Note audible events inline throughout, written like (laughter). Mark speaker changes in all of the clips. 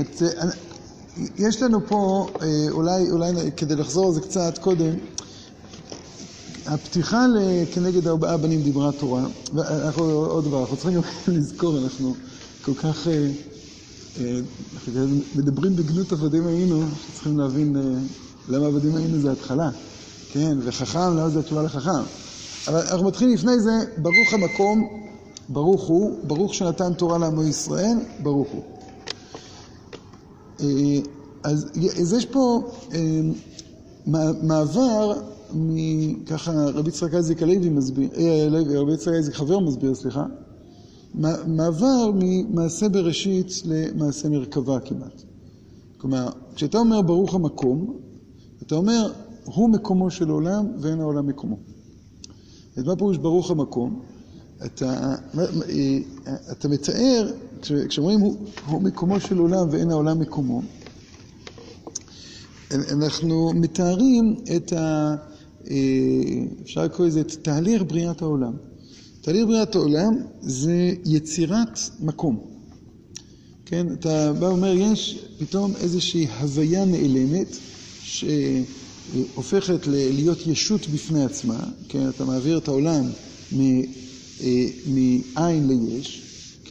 Speaker 1: את, אה, יש לנו פה, אה, אולי, אולי כדי לחזור על זה קצת קודם, הפתיחה כנגד ארבעה בנים דיברה תורה, ואנחנו, עוד דבר, אנחנו צריכים (laughs) לזכור, אנחנו כל כך אנחנו מדברים בגנות עבדים היינו, שצריכים להבין למה עבדים היינו זה התחלה, כן, וחכם, למה זה התשובה לחכם. אבל אנחנו מתחילים לפני זה, ברוך המקום, ברוך הוא, ברוך שנתן תורה לעמו ישראל, ברוך הוא. אה, אז, אז יש פה אה, מעבר, ככה רבי יצחק אייזיק הלוי מסביר, אה, רבי יצחק אייזיק חבר מסביר, סליחה, מעבר ממעשה בראשית למעשה מרכבה כמעט. כלומר, כשאתה אומר ברוך המקום, אתה אומר, הוא מקומו של עולם ואין העולם מקומו. אז מה פירוש ברוך המקום? אתה, אתה מתאר, כשאומרים הוא, הוא מקומו של עולם ואין העולם מקומו, אנחנו מתארים את ה... אפשר לקרוא לזה את תהליך בריאת העולם. תהליך בריאת העולם זה יצירת מקום. כן, אתה בא ואומר, יש פתאום איזושהי הוויה נעלמת, ש... הופכת להיות ישות בפני עצמה, כן, אתה מעביר את העולם אה, מאין ליש,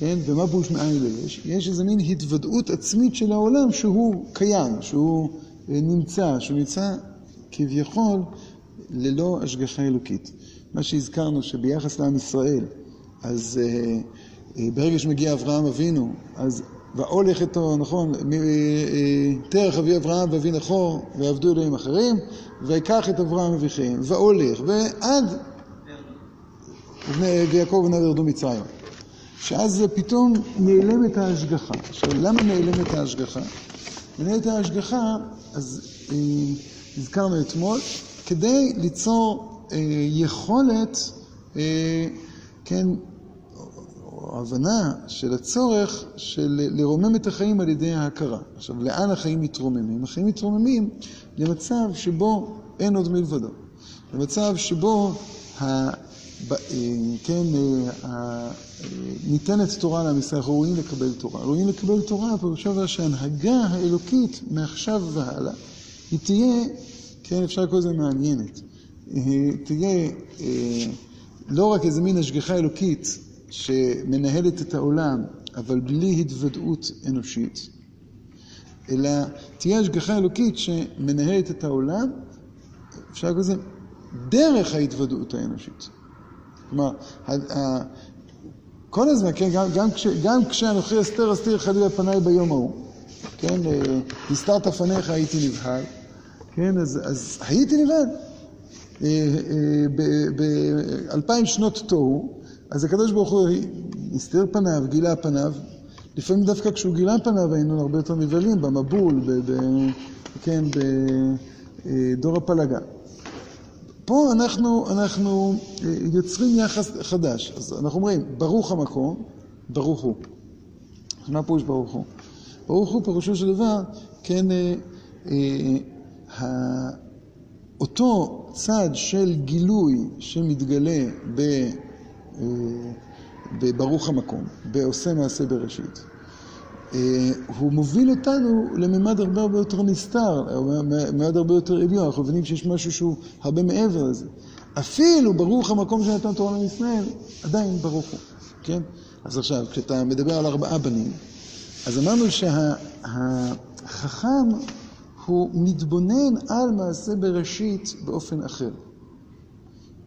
Speaker 1: כן, ומה פירוש מאין ליש? יש איזה מין התוודעות עצמית של העולם שהוא קיים, שהוא אה, נמצא, שהוא נמצא כביכול ללא השגחה אלוקית. מה שהזכרנו שביחס לעם ישראל, אז אה, ברגע שמגיע אברהם אבינו, אז והולך איתו, נכון, תרח אבי אברהם ואבי נחור ועבדו אלוהים אחרים, ויקח את אברהם אביכם, והולך, ועד ויעקב ובניו ירדו מצרים. שאז פתאום נעלמת ההשגחה. עכשיו, למה נעלמת ההשגחה? נעלמת ההשגחה, אז אה, אתמול, כדי ליצור אה, יכולת, אה, כן, הבנה של הצורך של לרומם את החיים על ידי ההכרה. עכשיו, לאן החיים מתרוממים? החיים מתרוממים למצב שבו אין עוד מלבדו. למצב שבו כן, ה... אה, ניתנת תורה לעם ישראל, ראויים לקבל תורה. ראויים לקבל תורה, פירושו שההנהגה האלוקית מעכשיו והלאה, היא תהיה, כן, אפשר לקרוא לזה מעניינת. תהיה אה, לא רק איזה מין השגחה אלוקית שמנהלת את העולם, אבל בלי התוודעות אנושית, אלא תהיה השגחה אלוקית שמנהלת את העולם, אפשר לקרוא לזה, דרך ההתוודעות האנושית. כלומר, כל הזמן, כן, גם, גם, כש, גם כשאנוכי אסתר אסתיר חלילה פניי ביום ההוא, כן, אה, הסתרת פניך הייתי נבהל, כן, אז, אז הייתי נבהל. אה, אה, באלפיים שנות תוהו, אז הקדוש ברוך הוא הסתיר פניו, גילה פניו. לפעמים דווקא כשהוא גילה פניו היינו הרבה יותר נבהלים, במבול, ב, ב, כן, בדור הפלגה. פה אנחנו, אנחנו אה, יוצרים יחס חדש. אז אנחנו אומרים, ברוך המקום, ברוך הוא. מה פירוש ברוך הוא? ברוך הוא פירושו של דבר, כן, אה, אה, אותו צד של גילוי שמתגלה ב... בברוך המקום, בעושה מעשה בראשית. אה, הוא מוביל אותנו לממד הרבה הרבה יותר נסתר, ממד הרבה יותר עליון, אנחנו מבינים שיש משהו שהוא הרבה מעבר לזה. אפילו ברוך המקום שנתן תורה לעם ישראל, עדיין ברוך הוא, כן? אז עכשיו, כשאתה מדבר על ארבעה בנים, אז אמרנו שהחכם הוא מתבונן על מעשה בראשית באופן אחר.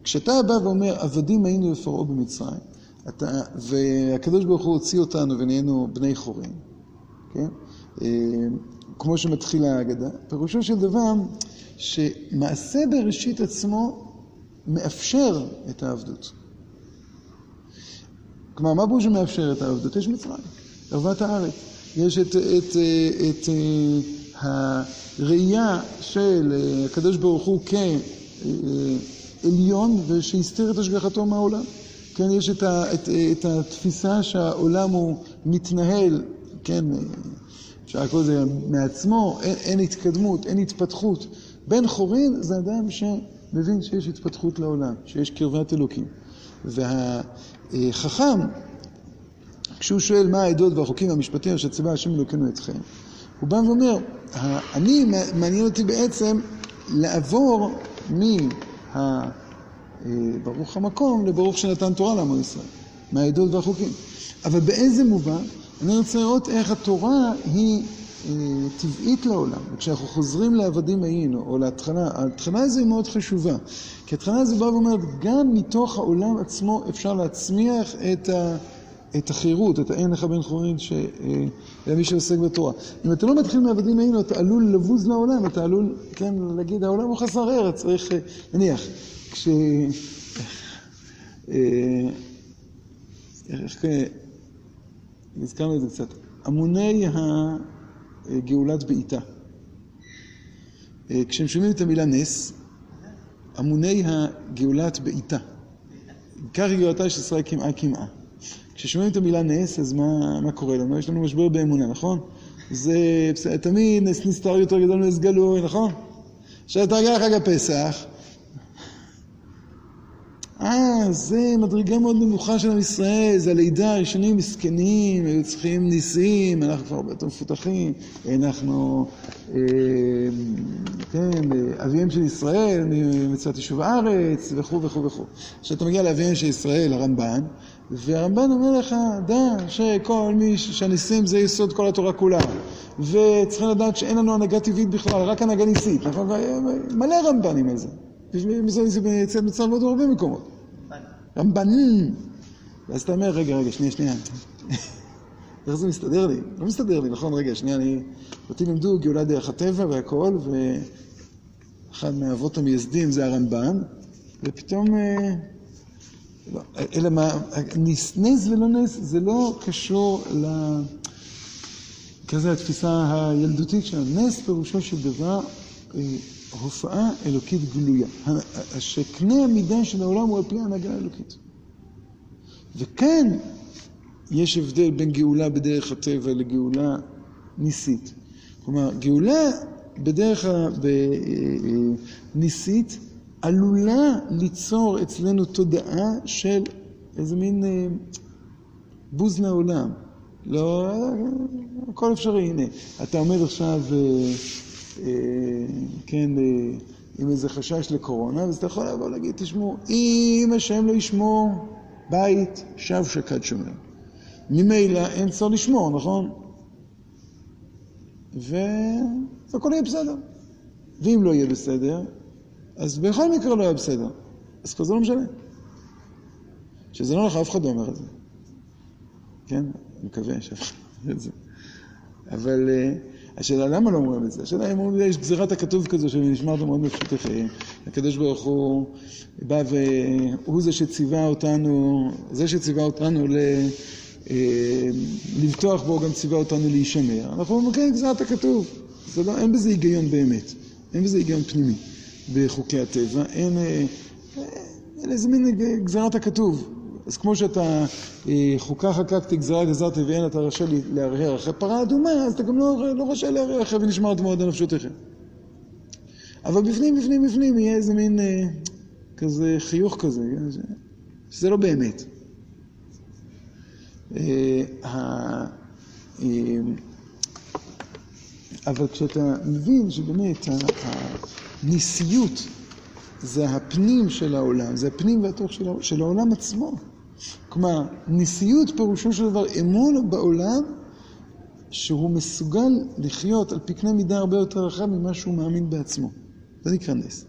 Speaker 1: כשאתה בא ואומר, עבדים היינו לפרעה במצרים, אתה, והקדוש ברוך הוא הוציא אותנו ונהיינו בני חורים, כן? אה, כמו שמתחילה ההגדה, פירושו של דבר שמעשה בראשית עצמו מאפשר את העבדות. כלומר, מה פירוש שמאפשר את העבדות? יש מצרים, ערוות הארץ. יש את, את, את, את אה, הראייה של אה, הקדוש ברוך הוא כ... עליון ושהסתיר את השגחתו מהעולם. כן, יש את, ה, את, את התפיסה שהעולם הוא מתנהל, כן, אפשר לקרוא לזה מעצמו, אין, אין התקדמות, אין התפתחות. בן חורין זה אדם שמבין שיש התפתחות לעולם, שיש קרבת אלוקים. והחכם, כשהוא שואל מה העדות והחוקים והמשפטים אשר ציווה השם אלוקינו אתכם, הוא בא ואומר, אני, מעניין אותי בעצם לעבור מה... ברוך המקום לברוך שנתן תורה לעמו ישראל, מהעדות והחוקים. אבל באיזה מובן? אני רוצה לראות איך התורה היא אה, טבעית לעולם. וכשאנחנו חוזרים לעבדים היינו, או להתחלה, ההתחלה הזו היא מאוד חשובה. כי ההתחלה הזו באה ואומרת, גם מתוך העולם עצמו אפשר להצמיח את ה... את החירות, את האין לך בן חורין, למי שעוסק בתורה. אם אתה לא מתחיל מעבדים היינו, אתה עלול לבוז לעולם, אתה עלול, כן, להגיד, העולם הוא חסר ארץ, צריך, אה, נניח, כש... אה, איך הזכרנו את זה קצת, המוני הגאולת בעיטה. אה, כשהם שומעים את המילה נס, המוני הגאולת בעיטה. כך גאולתה של ישראל קמעה קמעה. כששומעים את המילה נס, אז מה, מה קורה לנו? יש לנו משבר באמונה, נכון? זה תמיד נס נסתר יותר גדול מנס גלוי, נכון? עכשיו תרגע חג הפסח, זה מדרגה מאוד נמוכה של עם ישראל, זה הלידה הראשונים מסכנים, היו צריכים ניסים, אנחנו כבר הרבה יותר מפותחים, אנחנו, אה, כן, אביהם של ישראל, מצוות יישוב הארץ, וכו' וכו' וכו'. עכשיו אתה מגיע לאביהם של ישראל, הרמב"ן, והרמב"ן אומר לך, דע שכל מי, שהניסים זה יסוד כל התורה כולה. וצריכים לדעת שאין לנו הנהגה טבעית בכלל, רק הנהגה ניסית. נכון? מלא רמב"נים על זה. זה אצל מצב מאוד הרבה מקומות. רמב"נים. ואז אתה אומר, רגע, רגע, שנייה, שנייה. (laughs) איך זה מסתדר לי? לא מסתדר לי, נכון? רגע, שנייה, אני... אותי לימדו גאולה דרך הטבע והכל, ואחד מהאבות המייסדים זה הרמב"ן, ופתאום... אה, לא, אלא מה, נס ולא נס, זה לא קשור ל... כזה התפיסה הילדותית שלנו. נס פירושו של דבר אה, הופעה אלוקית גלויה. שקנה המידה של העולם הוא על פי ההנהגה האלוקית. וכאן יש הבדל בין גאולה בדרך הטבע לגאולה ניסית. כלומר, גאולה בדרך הניסית אה, אה, עלולה ליצור אצלנו תודעה של איזה מין אה, בוז לעולם. לא, הכל אפשרי, הנה. אתה עומד עכשיו... אה, כן, אה, עם איזה חשש לקורונה, אז אתה יכול לבוא ולהגיד, תשמעו, אם השם לא ישמור בית, שב שקד שומר. ממילא אין צורך לשמור, נכון? והכל יהיה בסדר. ואם לא יהיה בסדר, אז בכל מקרה לא יהיה בסדר. אז כבר זה לא משנה. שזה לא לך, אף אחד לא אומר את זה. כן? אני מקווה שאף אחד לא אומר את זה. אבל... Uh, השאלה למה לא אומרים את זה? השאלה אם אומרים, יש גזירת הכתוב כזו שנשמע אותו מאוד מפשוטכם. הקדוש ברוך הוא בא והוא זה שציווה אותנו, זה שציווה אותנו ל... אה, לבטוח בו גם ציווה אותנו להישמר. אנחנו אומרים, כן, גזירת הכתוב. לא, אין בזה היגיון באמת. אין בזה היגיון פנימי בחוקי הטבע. אין, אה, אין איזה מין גזירת הכתוב. אז כמו שאתה אה, חוקה חקקתי גזרה גזרתי ואין אתה רשאי להרהר אחרי פרה אדומה, אז אתה גם לא, לא רשאי להרהר אחרי ונשמרת מאוד על נפשותיכם. אבל בפנים, בפנים, בפנים יהיה איזה מין אה, כזה חיוך כזה, כן? שזה לא באמת. אה, אה, אבל כשאתה מבין שבאמת הניסיות זה הפנים של העולם, זה הפנים והתוך של העולם עצמו. כלומר, נשיאות פירושו של דבר אמון בעולם שהוא מסוגל לחיות על פי קנה מידה הרבה יותר רחב ממה שהוא מאמין בעצמו. זה נקרא נס.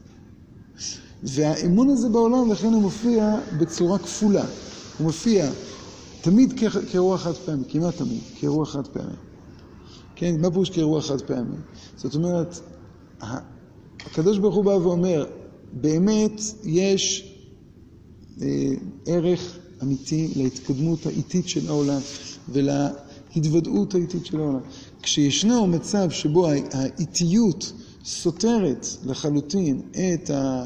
Speaker 1: והאמון הזה בעולם, לכן הוא מופיע בצורה כפולה. הוא מופיע תמיד כאירוע חד פעמי, כמעט תמיד, כאירוע חד פעמי. כן, מה פירוש כאירוע חד פעמי? זאת אומרת, הקדוש ברוך הוא בא ואומר, באמת יש אה, ערך אמיתי להתקדמות האיטית של העולם ולהתוודעות האיטית של העולם. כשישנו מצב שבו האיטיות סותרת לחלוטין את ה...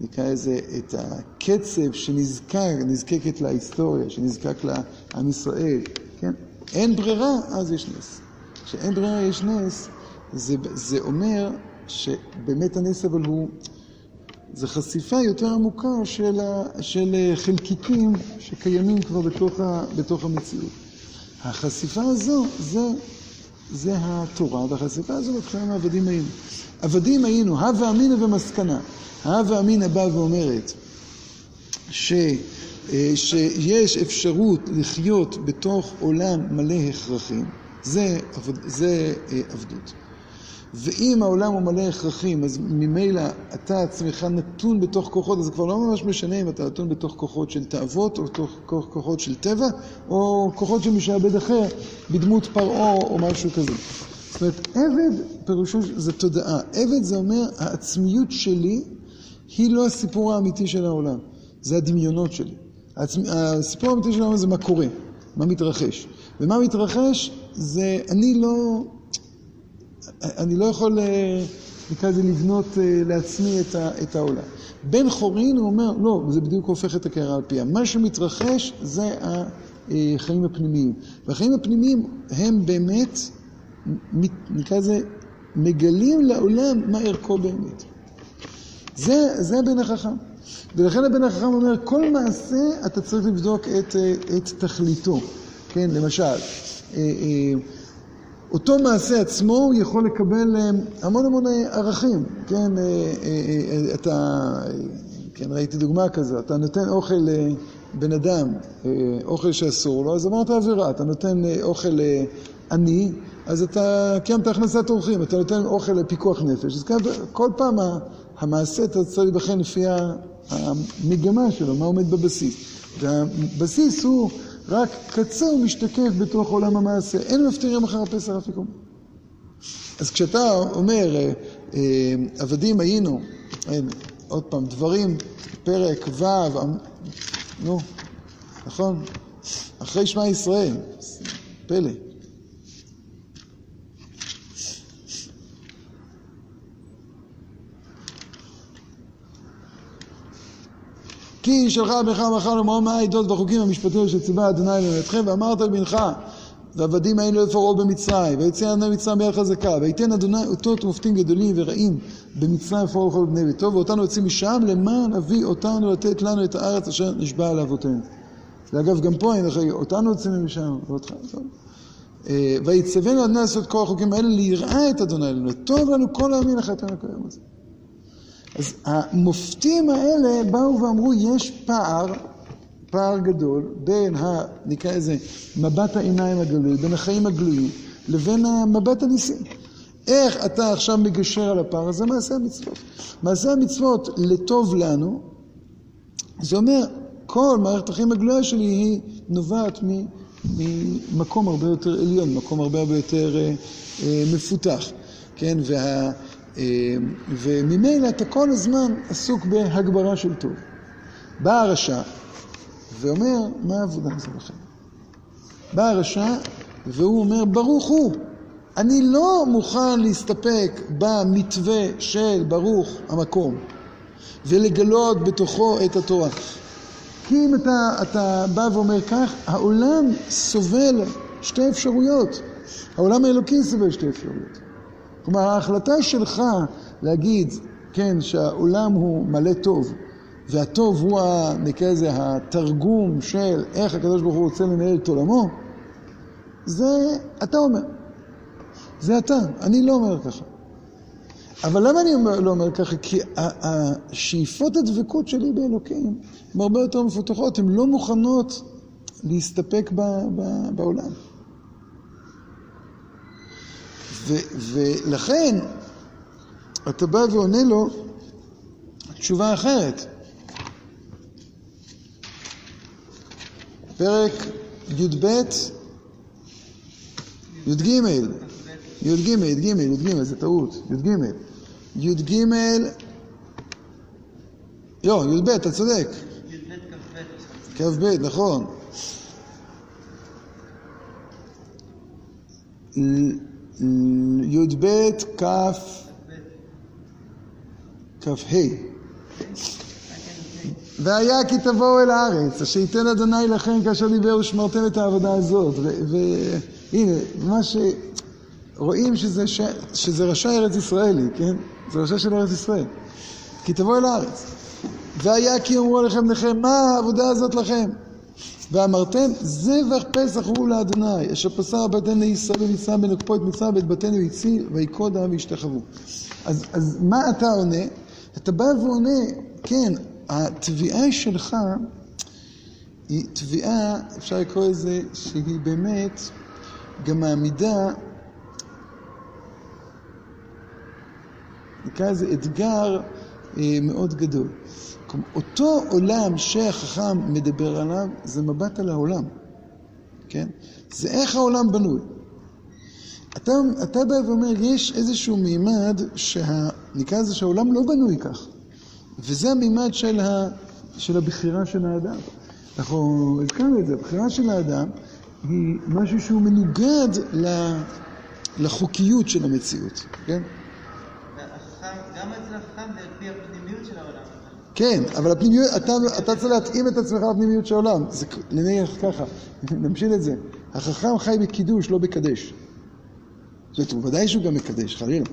Speaker 1: נקרא לזה, את הקצב שנזקק, נזקקת להיסטוריה, שנזקק לעם ישראל, כן? אין ברירה, אז יש נס. כשאין ברירה יש נס, זה, זה אומר שבאמת הנס אבל הוא זה חשיפה יותר עמוקה של, ה, של חלקיקים שקיימים כבר בתוך, ה, בתוך המציאות. החשיפה הזו, זה, זה התורה, והחשיפה הזו מתחילה מעבדים היינו. עבדים היינו, הווה אמינא ומסקנה. ההווה אמינא באה ואומרת ש, אה, שיש אפשרות לחיות בתוך עולם מלא הכרחים, זה, זה אה, עבדות. ואם העולם הוא מלא הכרחים, אז ממילא אתה עצמך נתון בתוך כוחות, אז זה כבר לא ממש משנה אם אתה נתון בתוך כוחות של תאוות, או בתוך כוחות של טבע, או כוחות של משעבד אחר, בדמות פרעה או משהו כזה. זאת אומרת, עבד, פירושו, זה תודעה. עבד זה אומר, העצמיות שלי היא לא הסיפור האמיתי של העולם, זה הדמיונות שלי. העצמ... הסיפור האמיתי של העולם זה מה קורה, מה מתרחש. ומה מתרחש זה, אני לא... אני לא יכול, אה, נקרא לזה, לבנות אה, לעצמי את, העולם. בן חורין, הוא אומר, לא, זה בדיוק הופך את הקערה על פיה. מה שמתרחש זה החיים הפנימיים. והחיים הפנימיים הם באמת, נקרא לזה, מגלים לעולם מה ערכו באמת. זה, זה הבן החכם. ולכן הבן החכם אומר, כל מעשה אתה צריך לבדוק את, אה, את תכליתו. כן, למשל, אותו מעשה עצמו הוא יכול לקבל אה, המון המון אה, ערכים, כן, אה, אתה, כן, ראיתי דוגמה כזו, אתה נותן אוכל לבן אדם, אוכל שאסור לו, אז אמרת עבירה, אתה נותן אוכל עני, אז אתה קיימת הכנסת אורחים, אתה נותן אוכל לפיקוח נפש, אז כל פעם המעשה אתה צריך להיבחן לפי המגמה שלו, מה עומד בבסיס. והבסיס הוא רק קצה ומשתקף בתוך עולם המעשה. אין מפטירים אחר הפסח אפיקום. אז כשאתה אומר, אה, אה, עבדים היינו, עוד פעם, דברים, פרק ו', נו, נכון? אחרי שמע ישראל, פלא. כי שלך בך מחר מה העדות והחוקים המשפטיים שציווה אדוני אתכם ואמרת לבנך ועבדים היינו לפרעה במצרים ויצא אדוני מצרים ביד חזקה וייתן אדוני אותות ומופתים גדולים ורעים במצרים לפרעה וכל בני ביתו ואותנו יוצאים משם למען אביא אותנו לתת לנו את הארץ אשר נשבע על אבותינו. ואגב גם פה אותנו יוצאים משם ואותך אה, ויצווינו אדוני לעשות כל החוקים האלה ליראה את אדוני אלוהים טוב לנו כל הימין לחטאנו כיום הזה אז המופתים האלה באו ואמרו, יש פער, פער גדול, בין, ה, נקרא לזה, מבט העיניים הגלוי, בין החיים הגלויים, לבין המבט הניסי. איך אתה עכשיו מגשר על הפער הזה? מעשה המצוות. מעשה המצוות לטוב לנו, זה אומר, כל מערכת החיים הגלויה שלי היא נובעת ממקום הרבה יותר עליון, מקום הרבה הרבה יותר אה, אה, מפותח, כן? וה... אמ, וממילא אתה כל הזמן עסוק בהגברה של טוב. בא הרשע ואומר, מה העבודה הזו לכם? בא הרשע והוא אומר, ברוך הוא, אני לא מוכן להסתפק במתווה של ברוך המקום ולגלות בתוכו את התורה. כי אם אתה, אתה בא ואומר כך, העולם סובל שתי אפשרויות. העולם האלוקי סובל שתי אפשרויות. כלומר, ההחלטה שלך להגיד, כן, שהעולם הוא מלא טוב, והטוב הוא, נקרא לזה, התרגום של איך הקדוש ברוך הוא רוצה לנהל את עולמו, זה אתה אומר. זה אתה, אני לא אומר ככה. אבל למה אני אומר, לא אומר ככה? כי השאיפות הדבקות שלי באלוקים הן הרבה יותר מפותחות, הן לא מוכנות להסתפק ב, ב, בעולם. ולכן אתה בא ועונה לו תשובה אחרת. פרק י"ב, י"ג, י"ג, י"ג, י"ג, זה טעות, י"ג, י"ג, לא, י"ב, אתה צודק. כ"ב, נכון. י"ב כ"ה והיה כי תבואו אל הארץ, אשר ייתן אדוני לכם כאשר דיבר ושמרתם את העבודה הזאת. והנה, מה ש... רואים שזה, ש... שזה רשע ארץ ישראלי, כן? זה רשע של ארץ ישראל. כי תבואו אל הארץ. והיה כי יאמרו עליכם בניכם, מה העבודה הזאת לכם? ואמרתם, זבח פסח הוא לאדוני, אשר פסר בתינו לישראל במצרים ונקפו את מצרים ואת בתינו הציל, ויקודה וישתחוו. אז, אז מה אתה עונה? אתה בא ועונה, כן, התביעה שלך היא תביעה, אפשר לקרוא לזה, שהיא באמת גם מעמידה, נקרא לזה אתגר אה, מאוד גדול. אותו עולם שהחכם מדבר עליו, זה מבט על העולם, כן? זה איך העולם בנוי. אתה, אתה בא ואומר, יש איזשהו מימד, שה, נקרא לזה שהעולם לא בנוי כך, וזה המימד של, ה, של הבחירה של האדם. אנחנו הזכרנו את זה, הבחירה של האדם היא משהו שהוא מנוגד לחוקיות של המציאות, כן?
Speaker 2: גם אצל החכם זה על פי הפנימיות של העולם.
Speaker 1: כן, אבל הפנימיות, אתה, אתה צריך להתאים את עצמך לפנימיות של העולם. זה נניח ככה, (laughs) נמשיל את זה. החכם חי בקידוש, לא בקדש. זאת אומרת, הוא ודאי שהוא גם מקדש, חלילה.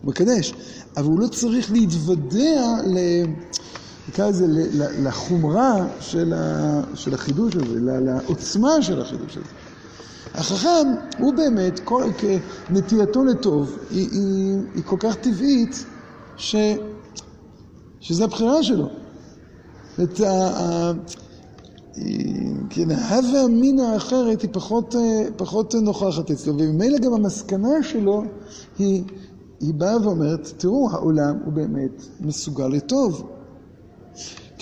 Speaker 1: הוא מקדש, אבל הוא לא צריך להתוודע ל... נקרא לזה, לחומרה של, ה, של החידוש הזה, לעוצמה של החידוש הזה. החכם הוא באמת, כל, נטייתו לטוב היא, היא, היא כל כך טבעית, ש, שזה הבחירה שלו. את ה... כן, ההווה אמינא האחרת היא פחות, פחות נוכחת אצלו, וממילא גם המסקנה שלו היא, היא באה ואומרת, תראו, העולם הוא באמת מסוגל לטוב.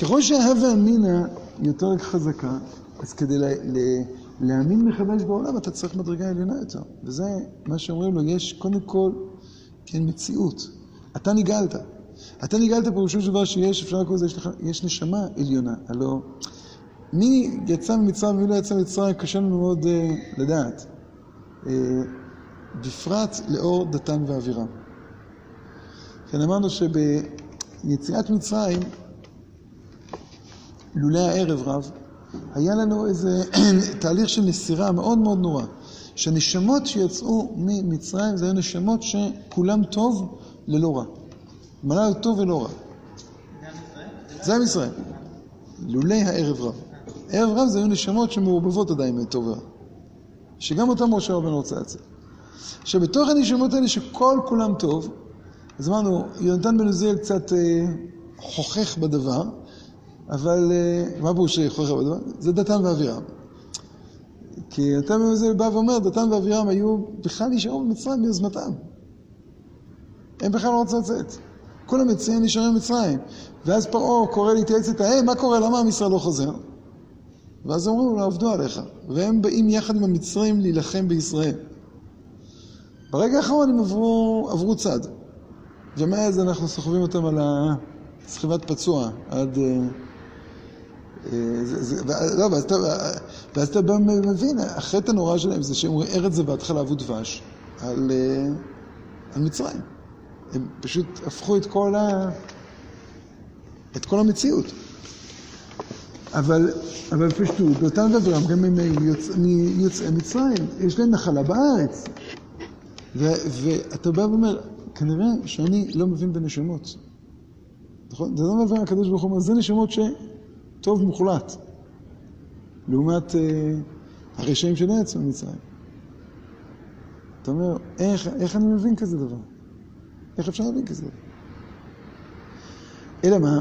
Speaker 1: ככל שההווה אמינא יותר חזקה, אז כדי לה, לה, להאמין מחדש בעולם אתה צריך מדרגה עליונה יותר. וזה מה שאומרים לו, יש קודם כל, כן, מציאות. אתה נגאלת. אתה נגאלת פירושו של דבר שיש, אפשר לקרוא לזה, יש, יש נשמה עליונה. הלוא מי יצא ממצרים ומי לא יצא ממצרים, קשה לנו מאוד uh, לדעת. Uh, בפרט לאור דתן ואבירם. כן, אמרנו שביציאת מצרים, לולא הערב רב, היה לנו איזה (clears throat) תהליך של נסירה מאוד מאוד נורא. שהנשמות שיצאו ממצרים זה היו נשמות שכולם טוב ללא רע. מלא טוב ולא רע. זה עם ישראל. לולא הערב רב. ערב רב זה היו נשמות שמעורבבות עדיין מטוב ורע. שגם אותם משה רבנו רוצה לצאת. עכשיו, בתוך הנשמות האלה שכל כולם טוב, אז אמרנו, יונתן בן עוזיאל קצת אה, חוכך בדבר, אבל אה, מה פירוש חוכך בדבר? זה דתן ואבירם. כי יונתן בן עוזיאל בא ואומר, דתן ואבירם היו, בכלל נשארו במצרים מיוזמתם. הם בכלל לא רצו לצאת. כל המצרים נשארים במצרים. ואז פרעה קורא להתייעץ איתה, היי, מה קורה? למה עם ישראל לא חוזר? ואז אמרו לו, עבדו עליך. והם באים יחד עם המצרים להילחם בישראל. ברגע האחרון הם עברו, עברו צד. ומאז אנחנו סוחבים אותם על סחיבת פצוע עד... אה, אה, זה, לא, ואז אתה, ואז אתה מבין, החטא הנורא שלהם זה שהם אומרים ארץ זבת חלב ודבש על, אה, על מצרים. הם פשוט הפכו את כל, ה, את כל המציאות. אבל, אבל פשטות, באותם דברים, גם הם מיוצאי מצרים, יש להם נחלה בארץ. ו, ואתה בא ואומר, כנראה שאני לא מבין בנשמות. נכון? זה לא מבין, הקדוש ברוך הוא אומר, זה נשמות שטוב מוחלט. לעומת אה, הרשעים שלא יצאו ממצרים. אתה אומר, איך, איך אני מבין כזה דבר? איך אפשר להבין כזה? אלא מה?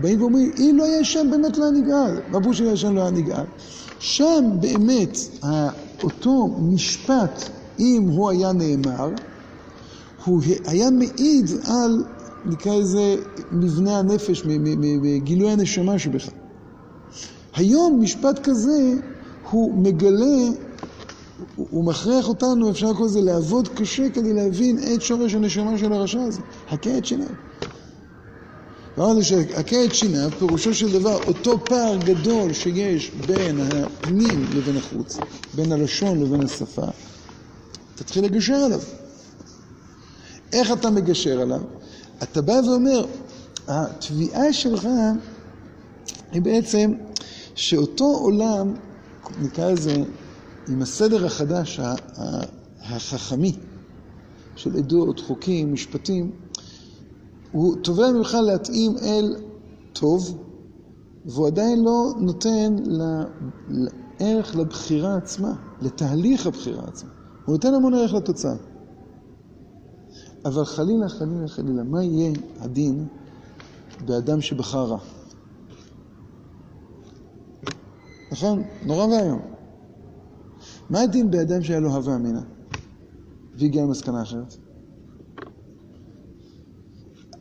Speaker 1: באים ואומרים, אם לא יהיה שם באמת לא נגאל. מה פירוש לא יהיה שם לא נגאל? שם באמת אותו משפט, אם הוא היה נאמר, הוא היה מעיד על, נקרא לזה, מבנה הנפש, מגילוי הנשמה שבך. היום משפט כזה, הוא מגלה, הוא מכריח אותנו, אפשר לקרוא לזה, לעבוד קשה כדי להבין את שורש הנשמה של הרשע הזה. הכה את שיניו. אמרנו שהכה את שיניו, פירושו של דבר, אותו פער גדול שיש בין הפנים לבין החוץ, בין הלשון לבין השפה, תתחיל לגשר עליו. איך אתה מגשר עליו? אתה בא ואומר, התביעה שלך היא בעצם שאותו עולם, נקרא לזה, עם הסדר החדש, החכמי, של עדות, חוקים, משפטים, הוא תובע ממך להתאים אל טוב והוא עדיין לא נותן לערך לבחירה עצמה, לתהליך הבחירה עצמה. הוא נותן המון ערך לתוצאה. אבל חלילה, חלילה, חלילה, מה יהיה הדין באדם שבחר רע? נכון? נורא ואיום. מה הדין באדם שהיה לו הווה אמינא והגיע למסקנה אחרת?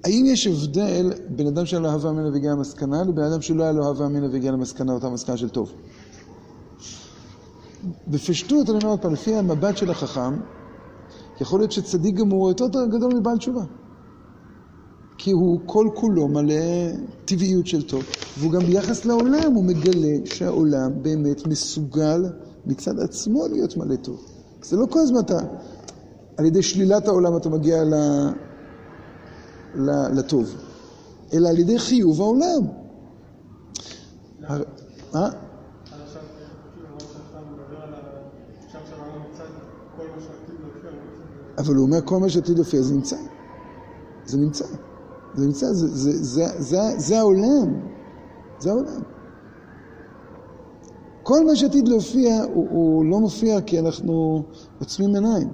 Speaker 1: האם יש הבדל בין אדם שהיה לו הווה אמינא והגיע למסקנה לבין אדם שלא היה לו הווה אמינא והגיע למסקנה, אותה מסקנה של טוב? בפשטות, אני אומר עוד פעם, לפי המבט של החכם, יכול להיות שצדיק גמור יותר גדול מבעל תשובה. כי הוא כל כולו מלא טבעיות של טוב, והוא גם ביחס לעולם, הוא מגלה שהעולם באמת מסוגל מצד עצמו להיות מלא טוב. זה לא כל הזמן אתה, על ידי שלילת העולם אתה מגיע ל, ל, לטוב, אלא על ידי חיוב העולם. הר- אה?
Speaker 3: מה
Speaker 1: אבל הוא אומר, כל מה שעתיד להופיע זה נמצא. זה נמצא. זה נמצא, זה, זה, זה, זה, זה העולם. זה העולם. כל מה שעתיד להופיע, הוא, הוא לא מופיע כי אנחנו עוצמים עיניים.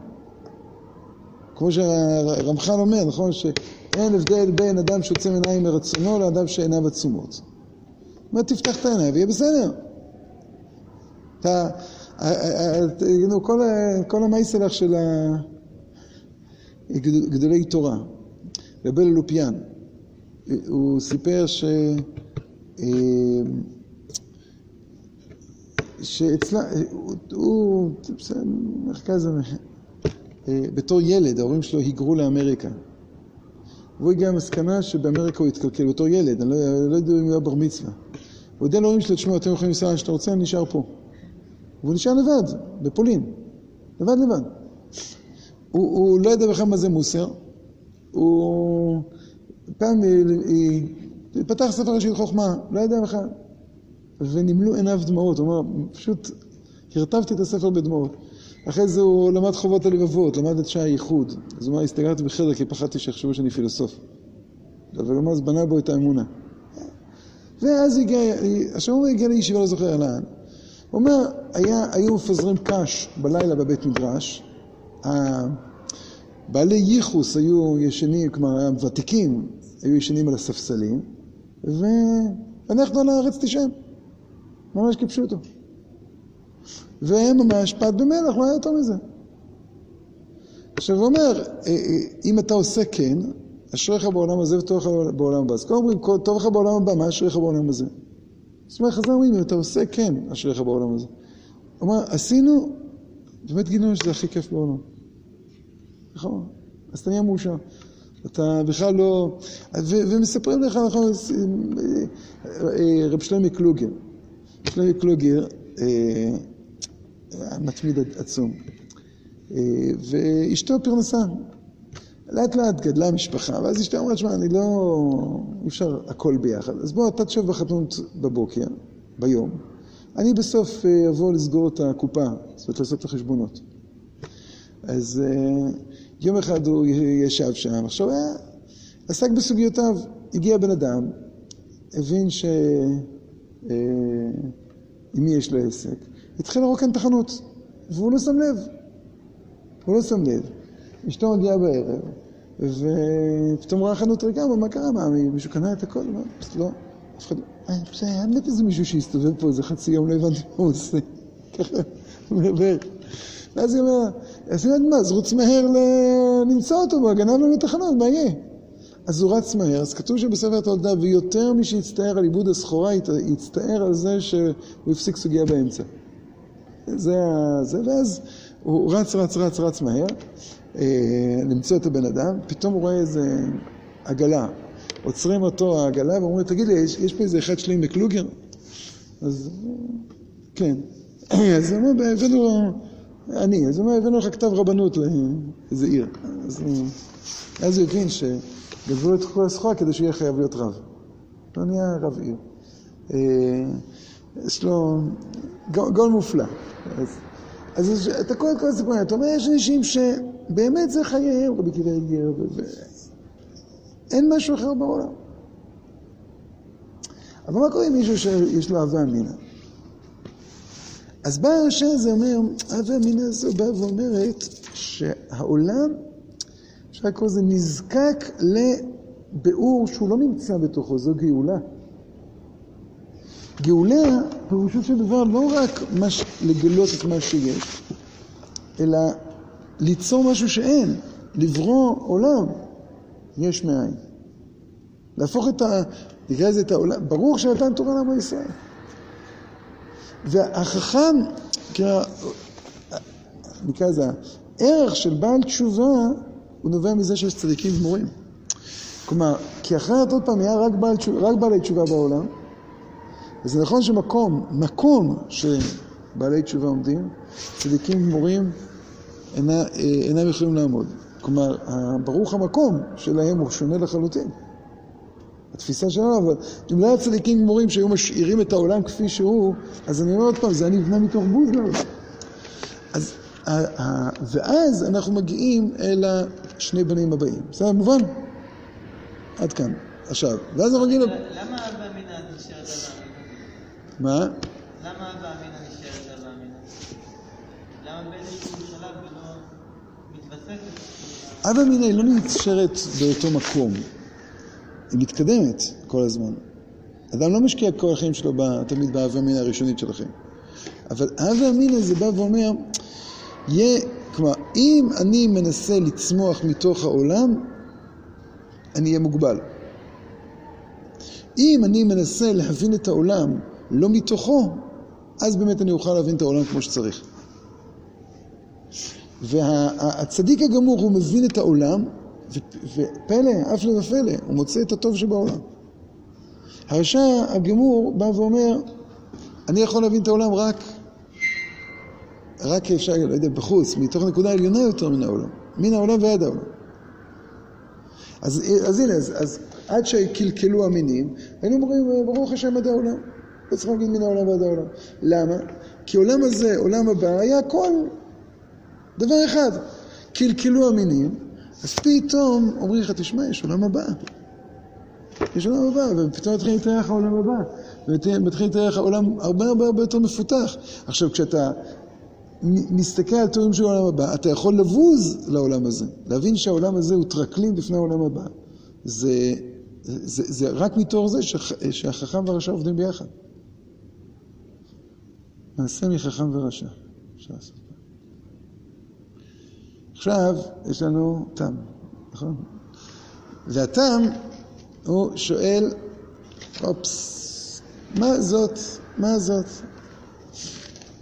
Speaker 1: כמו שהרמח"ל אומר, נכון? שאין הבדל בין אדם שעוצם עיניים מרצונו לאדם שעיניו עצומות. זאת תפתח את העיניים ויהיה בסדר. אתה, כל, כל המייסלח של גדולי תורה, רבי לופיאן, הוא סיפר ש... שאצלה, הוא, לזה? אה, בתור ילד, ההורים שלו היגרו לאמריקה. והוא הגיע למסקנה שבאמריקה הוא התקלקל בתור ילד, אני לא, לא יודע אם הוא היה בר מצווה. הוא הודיע להורים שלו, תשמעו, אתם יכולים לנסוע לאן שאתה רוצה, אני נשאר פה. והוא נשאר לבד, בפולין. לבד לבד. הוא, הוא לא ידע בכלל מה זה מוסר. הוא פעם אה, אה, פתח ספר ראשית חוכמה, לא ידע בכלל. ונמלאו עיניו דמעות, הוא אמר, פשוט הרטבתי את הספר בדמעות. אחרי זה הוא למד חובות הלבבות, למד את שעה הייחוד. אז הוא אמר, הסתגרתי בחדר כי פחדתי שיחשבו שאני פילוסוף. אבל הוא אמר, אז בנה בו את האמונה. ואז הגיע, עכשיו הוא הגיע לישיבה, לא זוכר לאן. הוא אומר, היה, היו מפזרים קש בלילה בבית מדרש, בעלי ייחוס היו ישנים, כלומר הוותיקים היו ישנים על הספסלים, ואנחנו על הארץ תשען, ממש כפשוטו. פת במלח, לא היה יותר מזה. עכשיו הוא אומר, אה, אה, אם אתה עושה כן, אשריך בעולם הזה וטוב לך בעולם הבא. אז כל אומרים, "כל- טוב לך בעולם הבא, מה אשריך בעולם הזה? זאת אומרת, חז"ל אומרים, אם אתה עושה כן, אשריך בעולם הזה. הוא אומר, עשינו, באמת גילינו שזה הכי כיף בעולם. נכון, אז אתה נהיה מאושר. אתה בכלל לא... ומספרים לך, נכון, אה, רב שלמה קלוגר. שלמה קלוגר, אה, מתמיד עצום. אה, ואשתו פרנסה. לאט לאט גדלה המשפחה, ואז אשתו אמרה, שמע, אני לא... אי אפשר הכל ביחד. אז בוא, אתה תשב בחתונות בבוקר, ביום. אני בסוף אה, אבוא לסגור את הקופה, זאת אומרת לעשות את החשבונות. אז יום אחד הוא ישב שם, עכשיו היה, עסק בסוגיותיו. הגיע בן אדם, הבין ש... אה, עם מי יש לו עסק, התחיל לרוקן את החנות, והוא לא שם לב. הוא לא שם לב. אשתו מגיעה בערב, ופתאום רואה חנות ריקה, מה קרה? מה, מישהו קנה את הכל? "פשוט לא, אף אחד לא... אה, בסדר, היה באמת איזה מישהו שהסתובב פה איזה חצי יום, לא הבנתי מה הוא עושה. (laughs) ככה, מדבר. ואז היא אומרת, אז היא אומרת, מה, אז רוץ מהר למצוא אותו, הוא גנב לנו את החנות, מה יהיה? אז הוא רץ מהר, אז כתוב שבספר התולדה, ויותר מי שהצטער על עיבוד הסחורה, הצטער על זה שהוא הפסיק סוגיה באמצע. זה ה... זה, ואז הוא רץ, רץ, רץ, רץ מהר, אה, למצוא את הבן אדם, פתאום הוא רואה איזה עגלה. עוצרים אותו העגלה ואומרים, תגיד לי, יש, יש פה איזה אחד שלי מקלוגר? אז כן. (clears throat) אז הוא אומר, הבאנו, אני, אז הוא אומר, הבאנו לך כתב רבנות לאיזה עיר. אז אז הוא הבין שגנבו לו את כל הסחורה כדי שהוא יהיה חייב להיות רב. הוא נהיה רב עיר. אה, יש לו גול, מופלא. אז, אז אתה קורא את כל הסיפורים, אתה אומר, יש אנשים שבאמת זה חייהם, רבי עקיבא הגיע, ואין משהו אחר בעולם. אבל מה קורה עם מישהו שיש לו הווה אמינא? אז בא הרשע הזה אומר, הווה אמינא הזו באה ואומרת שהעולם, אפשר לקרוא לזה נזקק לביאור שהוא לא נמצא בתוכו, זו גאולה. גאולה, פירושו של דבר, לא רק מש... לגלות את מה שיש, אלא ליצור משהו שאין, לברוא עולם יש מאין. להפוך את ה... נקרא לזה את העולם, ברוך שנתן תורה לעמו ישראל. והחכם, נקרא לזה, הערך של בעל תשובה הוא נובע מזה שיש צדיקים גמורים. כלומר, כי אחרת עוד פעם היה רק, בעל, רק בעלי תשובה בעולם, וזה נכון שמקום, מקום שבעלי תשובה עומדים, צדיקים גמורים אינה, אינם יכולים לעמוד. כלומר, ברוך המקום שלהם הוא שונה לחלוטין. התפיסה שלנו, אבל אם לא היה צדיקים גמורים שהיו משאירים את העולם כפי שהוא, אז אני אומר עוד פעם, זה היה נבנה מתוך בוז לעולם. אז, ואז אנחנו מגיעים אל השני בנים הבאים. בסדר, מובן? עד כאן. עכשיו, ואז אנחנו מגיעים...
Speaker 2: למה אבא אמינא נשארת אבא אמינא?
Speaker 1: מה?
Speaker 2: למה אבא אמינא נשארת אבא אמינא? למה באיזשהו שלב ולא מתווספת?
Speaker 1: אבא מיניה היא לא נשארת באותו מקום. היא מתקדמת כל הזמן. אדם לא משקיע כל החיים שלו תמיד באהבה מיניה הראשונית שלכם. אבל אהבה מיניה זה בא ואומר, יהיה, כלומר, אם אני מנסה לצמוח מתוך העולם, אני אהיה מוגבל. אם אני מנסה להבין את העולם לא מתוכו, אז באמת אני אוכל להבין את העולם כמו שצריך. והצדיק הגמור, הוא מבין את העולם, ופלא, הפלא ופלא, הוא מוצא את הטוב שבעולם. הרשע הגמור בא ואומר, אני יכול להבין את העולם רק, רק אפשר, לא יודע, בחוץ, מתוך נקודה עליונה יותר מן העולם, מן העולם ועד העולם. אז, אז הנה, אז, אז עד שקלקלו המינים, היינו אומרים, ברוך השם עד העולם. לא צריך להגיד מן העולם ועד העולם. למה? כי עולם הזה, עולם הבא, היה הכל דבר אחד. קלקלו המינים, אז פתאום אומרים לך, תשמע, יש עולם הבא. יש עולם הבא, ופתאום מתחיל להתארח העולם הבא. ומתחיל להתארח העולם הרבה הרבה הרבה יותר מפותח. עכשיו, כשאתה מסתכל על תיאורים של העולם הבא, אתה יכול לבוז לעולם הזה. להבין שהעולם הזה הוא טרקלין בפני העולם הבא. זה, זה, זה רק מתוך זה שח, שהחכם והרשע עובדים ביחד. מעשה מחכם ורשע. עכשיו יש לנו תם, נכון? והתם, הוא שואל, אופס, מה זאת? מה זאת?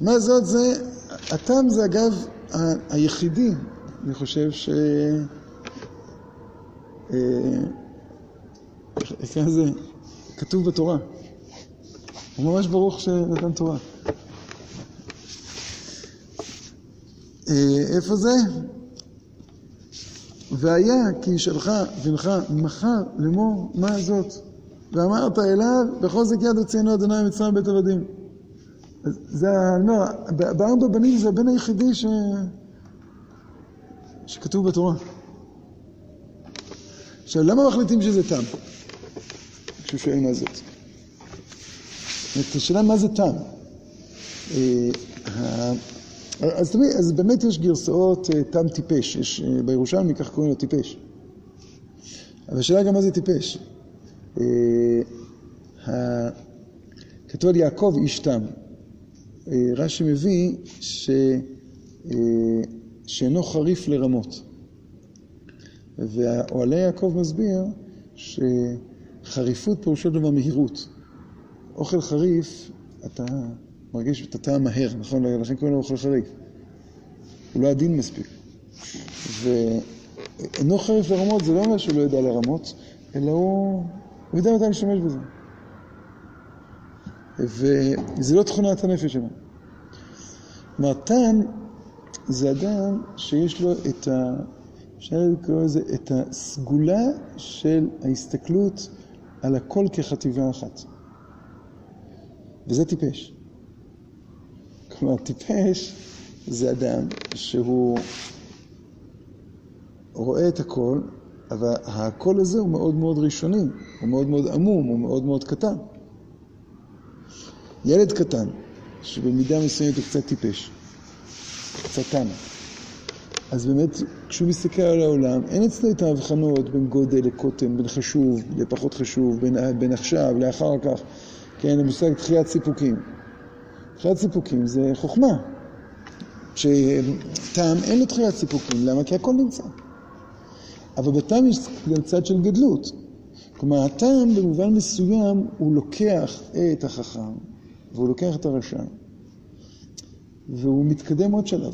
Speaker 1: מה זאת זה, התם זה אגב ה- היחידי, אני חושב ש... אה, איך זה כתוב בתורה. הוא ממש ברוך שנתן תורה. אה, איפה זה? והיה כי ישאלך בנך מחר לאמור מה זאת ואמרת אליו בחוזק יד הוצאנו אדוני ממצרים בית עבדים. זה, אני אומר, בארבע בנים זה הבן היחידי ש... שכתוב בתורה. עכשיו, למה מחליטים שזה תם? כשהוא שואל מה זאת. זאת השאלה מה זה תם. אה, אז תמיד, אז באמת יש גרסאות אה, תם טיפש, יש אה, בירושלמי כך קוראים לו טיפש. אבל השאלה גם מה זה טיפש. כתוב על יעקב איש תם. רש"י מביא ש... שאינו חריף לרמות. ואוהלי יעקב מסביר שחריפות פירושו דבר מהירות. אוכל חריף, אתה מרגיש את הטעם מהר, נכון? לכן קוראים לו אוכל חריף. הוא לא עדין מספיק. ואינו חריף לרמות זה לא אומר שהוא לא יודע לרמות, אלא הוא, הוא יודע מתי להשתמש בזה. וזה לא תכונת הנפש שלו. טעם זה אדם שיש לו את ה... אפשר לקרוא לזה את הסגולה של ההסתכלות על הכל כחטיבה אחת. וזה טיפש. כלומר, טיפש זה אדם שהוא רואה את הכל, אבל הקול הזה הוא מאוד מאוד ראשוני, הוא מאוד מאוד עמום, הוא מאוד מאוד קטן. ילד קטן, שבמידה מסוימת הוא קצת טיפש, קצת תם, אז באמת, כשהוא מסתכל על העולם, אין אצלו את ההבחנות בין גודל לקוטן, בין חשוב לפחות חשוב, בין, בין עכשיו לאחר כך, כן, המושג תחיית סיפוקים. תחיית סיפוקים זה חוכמה. שטעם אין לו תחיית סיפוקים, למה? כי הכל נמצא. אבל בטעם יש גם צד של גדלות. כלומר, הטעם במובן מסוים הוא לוקח את החכם, והוא לוקח את הרשע, והוא מתקדם עוד שלב.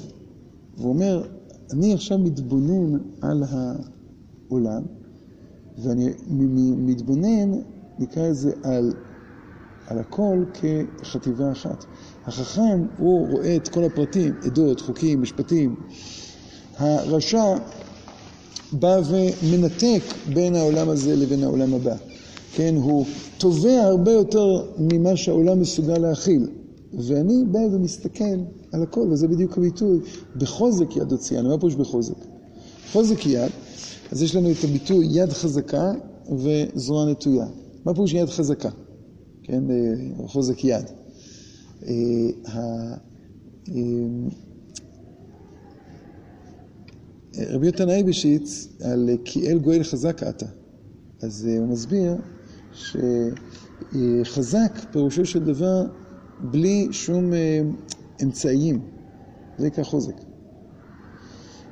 Speaker 1: והוא אומר, אני עכשיו מתבונן על העולם, ואני מתבונן, נקרא לזה, על, על הכל כחטיבה אחת. החכם, הוא רואה את כל הפרטים, עדות, חוקים, משפטים. הרשע בא ומנתק בין העולם הזה לבין העולם הבא. כן, הוא תובע הרבה יותר ממה שהעולם מסוגל להכיל. ואני בא ומסתכל על הכל, וזה בדיוק הביטוי, בחוזק יד הוציאנו, מה פירוש בחוזק? חוזק יד, אז יש לנו את הביטוי יד חזקה וזרוע נטויה. מה פירוש יד חזקה? כן, אה, חוזק יד. אה, אה, רבי יותן אייבשיץ על כי אל גואל חזק אתה. אז הוא מסביר שחזק פירושו של דבר בלי שום אמצעיים. זה נקרא חוזק.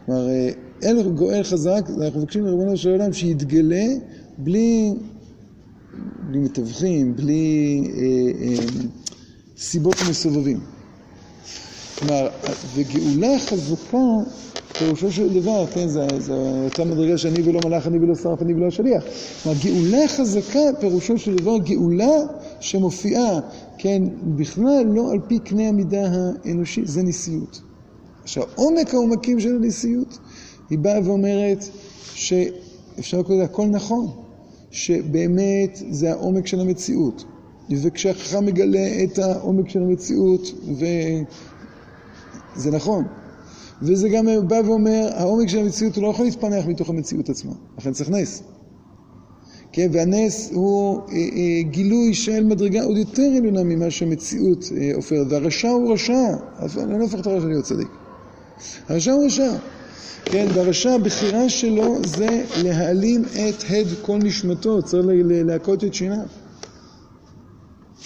Speaker 1: כלומר, אל גואל חזק, אנחנו מבקשים מריבונו של העולם שיתגלה בלי, בלי מתווכים, בלי אה, אה, סיבות מסובבים. כלומר, וגאולה חזקה, פירושו של דבר, כן, זו אותה מדרגה שאני ולא מלאך, אני ולא שרף, אני ולא השליח. כלומר, גאולה חזקה, פירושו של דבר גאולה שמופיעה, כן, בכלל לא על פי קנה המידה האנושי, זה נשיאות. עכשיו, עומק העומקים של הנשיאות, היא באה ואומרת שאפשר לקרוא לזה הכל נכון, שבאמת זה העומק של המציאות. וכשהחכם מגלה את העומק של המציאות, וזה נכון. וזה גם בא ואומר, העומק של המציאות הוא לא יכול להתפנח מתוך המציאות עצמה, לכן צריך נס. כן, והנס הוא אה, אה, גילוי של מדרגה עוד יותר עליונה ממה שהמציאות אה, עופרת, והרשע הוא רשע, אני לא הופך את הרשע להיות צדיק. הרשע הוא רשע, כן, והרשע הבחירה שלו זה להעלים את הד כל נשמתו, צריך להכות את שיניו.